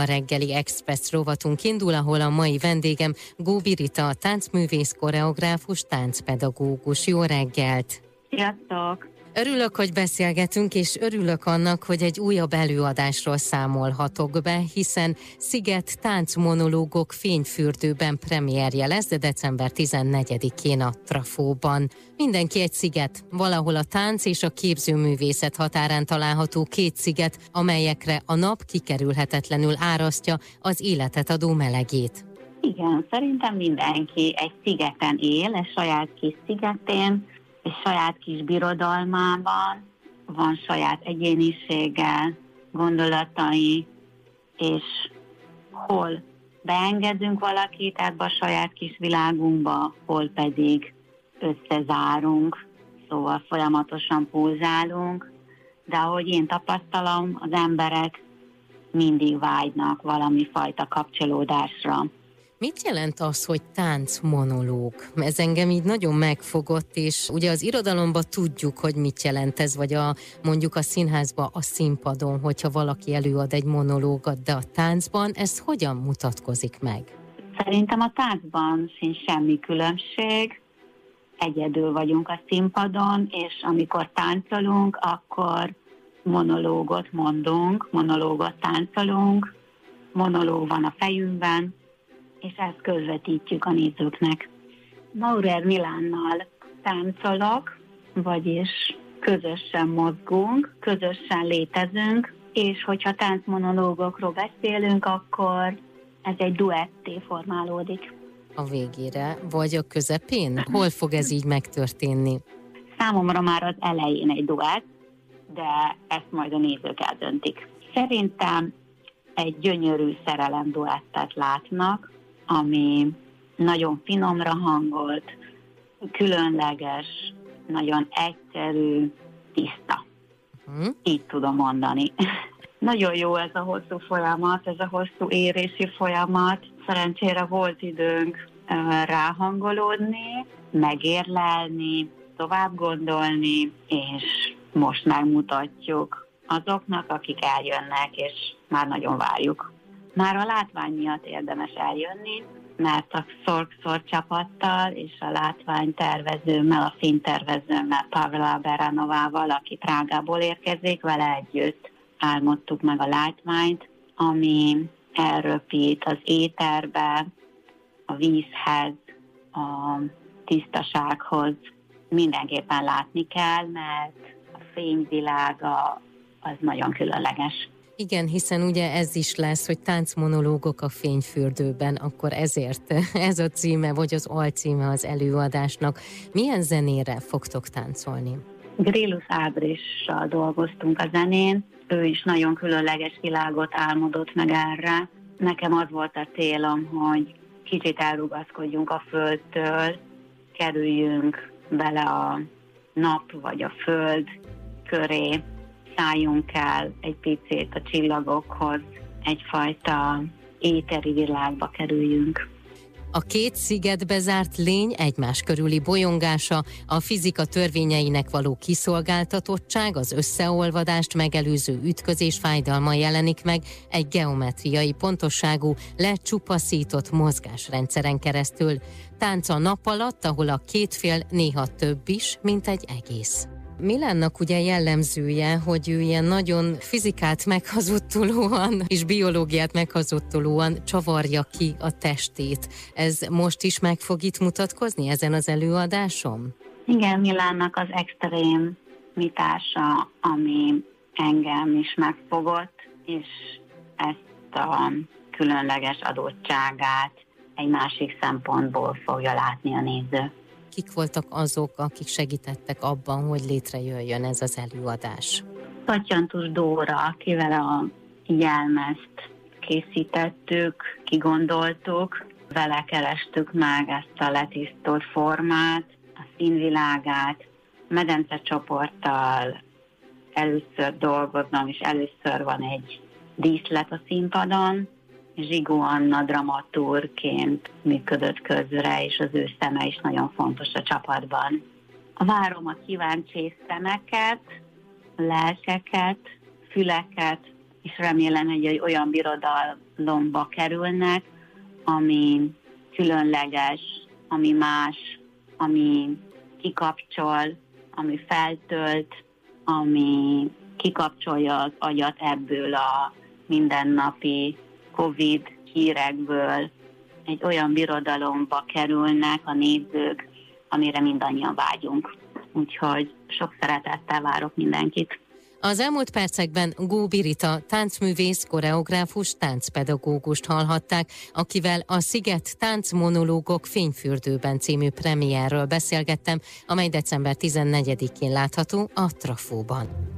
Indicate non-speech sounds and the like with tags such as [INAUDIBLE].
A reggeli Express rovatunk indul, ahol a mai vendégem Góbi Rita, táncművész, koreográfus, táncpedagógus. Jó reggelt! Sziasztok! Örülök, hogy beszélgetünk, és örülök annak, hogy egy újabb előadásról számolhatok be, hiszen Sziget táncmonológok fényfürdőben premierje lesz, de december 14-én a Trafóban. Mindenki egy sziget, valahol a tánc és a képzőművészet határán található két sziget, amelyekre a nap kikerülhetetlenül árasztja az életet adó melegét. Igen, szerintem mindenki egy szigeten él, egy saját kis szigetén, és saját kis birodalmában, van saját egyénisége, gondolatai, és hol beengedünk valakit ebbe a saját kis világunkba, hol pedig összezárunk, szóval folyamatosan pulzálunk, de ahogy én tapasztalom, az emberek mindig vágynak valami fajta kapcsolódásra. Mit jelent az, hogy tánc monológ? Ez engem így nagyon megfogott, és ugye az irodalomban tudjuk, hogy mit jelent ez, vagy a, mondjuk a színházban a színpadon, hogyha valaki előad egy monológot, de a táncban ez hogyan mutatkozik meg? Szerintem a táncban sincs semmi különbség, egyedül vagyunk a színpadon, és amikor táncolunk, akkor monológot mondunk, monológot táncolunk, monológ van a fejünkben, és ezt közvetítjük a nézőknek. Maurer Milánnal táncolok, vagyis közösen mozgunk, közösen létezünk, és hogyha táncmonológokról beszélünk, akkor ez egy duetté formálódik. A végére, vagy a közepén? Hol fog ez így megtörténni? Számomra már az elején egy duett, de ezt majd a nézők eldöntik. Szerintem egy gyönyörű szerelem duettet látnak, ami nagyon finomra hangolt, különleges, nagyon egyszerű, tiszta. Hmm. Így tudom mondani. nagyon jó ez a hosszú folyamat, ez a hosszú érési folyamat. Szerencsére volt időnk ráhangolódni, megérlelni, tovább gondolni, és most megmutatjuk azoknak, akik eljönnek, és már nagyon várjuk. Már a látvány miatt érdemes eljönni, mert a Szorkszor csapattal és a látvány tervezőmmel, a filmtervezőmmel, Pavla Beranovával, aki Prágából érkezik, vele együtt álmodtuk meg a látványt, ami elröpít az éterbe, a vízhez, a tisztasághoz. Mindenképpen látni kell, mert a fényvilága az nagyon különleges. Igen, hiszen ugye ez is lesz, hogy táncmonológok a fényfürdőben, akkor ezért [LAUGHS] ez a címe, vagy az alcíme az előadásnak. Milyen zenére fogtok táncolni? Grillus Ábrissal dolgoztunk a zenén, ő is nagyon különleges világot álmodott meg erre. Nekem az volt a célom, hogy kicsit elrugaszkodjunk a földtől, kerüljünk bele a nap vagy a föld köré, szálljunk el egy picit a csillagokhoz, egyfajta éteri világba kerüljünk. A két szigetbe zárt lény egymás körüli bolyongása, a fizika törvényeinek való kiszolgáltatottság, az összeolvadást megelőző ütközés fájdalma jelenik meg egy geometriai pontosságú, lecsupaszított mozgásrendszeren keresztül. Tánc a nap alatt, ahol a két fél néha több is, mint egy egész. Milánnak ugye jellemzője, hogy ő ilyen nagyon fizikát meghazudtolóan és biológiát meghazudtolóan csavarja ki a testét. Ez most is meg fog itt mutatkozni ezen az előadásom? Igen, Milánnak az extrém mitása, ami engem is megfogott, és ezt a különleges adottságát egy másik szempontból fogja látni a néző kik voltak azok, akik segítettek abban, hogy létrejöjjön ez az előadás? Patyantus Dóra, akivel a jelmezt készítettük, kigondoltuk, vele kerestük meg ezt a letisztolt formát, a színvilágát, medence csoporttal először dolgozom, és először van egy díszlet a színpadon, Zsigó Anna dramaturként működött közre, és az ő szeme is nagyon fontos a csapatban. Várom a kíváncsi szemeket, lelkeket, füleket, és remélem, hogy olyan birodalomba kerülnek, ami különleges, ami más, ami kikapcsol, ami feltölt, ami kikapcsolja az agyat ebből a mindennapi Covid hírekből, egy olyan birodalomba kerülnek a nézők, amire mindannyian vágyunk. Úgyhogy sok szeretettel várok mindenkit. Az elmúlt percekben Gó Birita, táncművész, koreográfus, táncpedagógust hallhatták, akivel a Sziget táncmonológok fényfürdőben című premierről beszélgettem, amely december 14-én látható a Trafóban.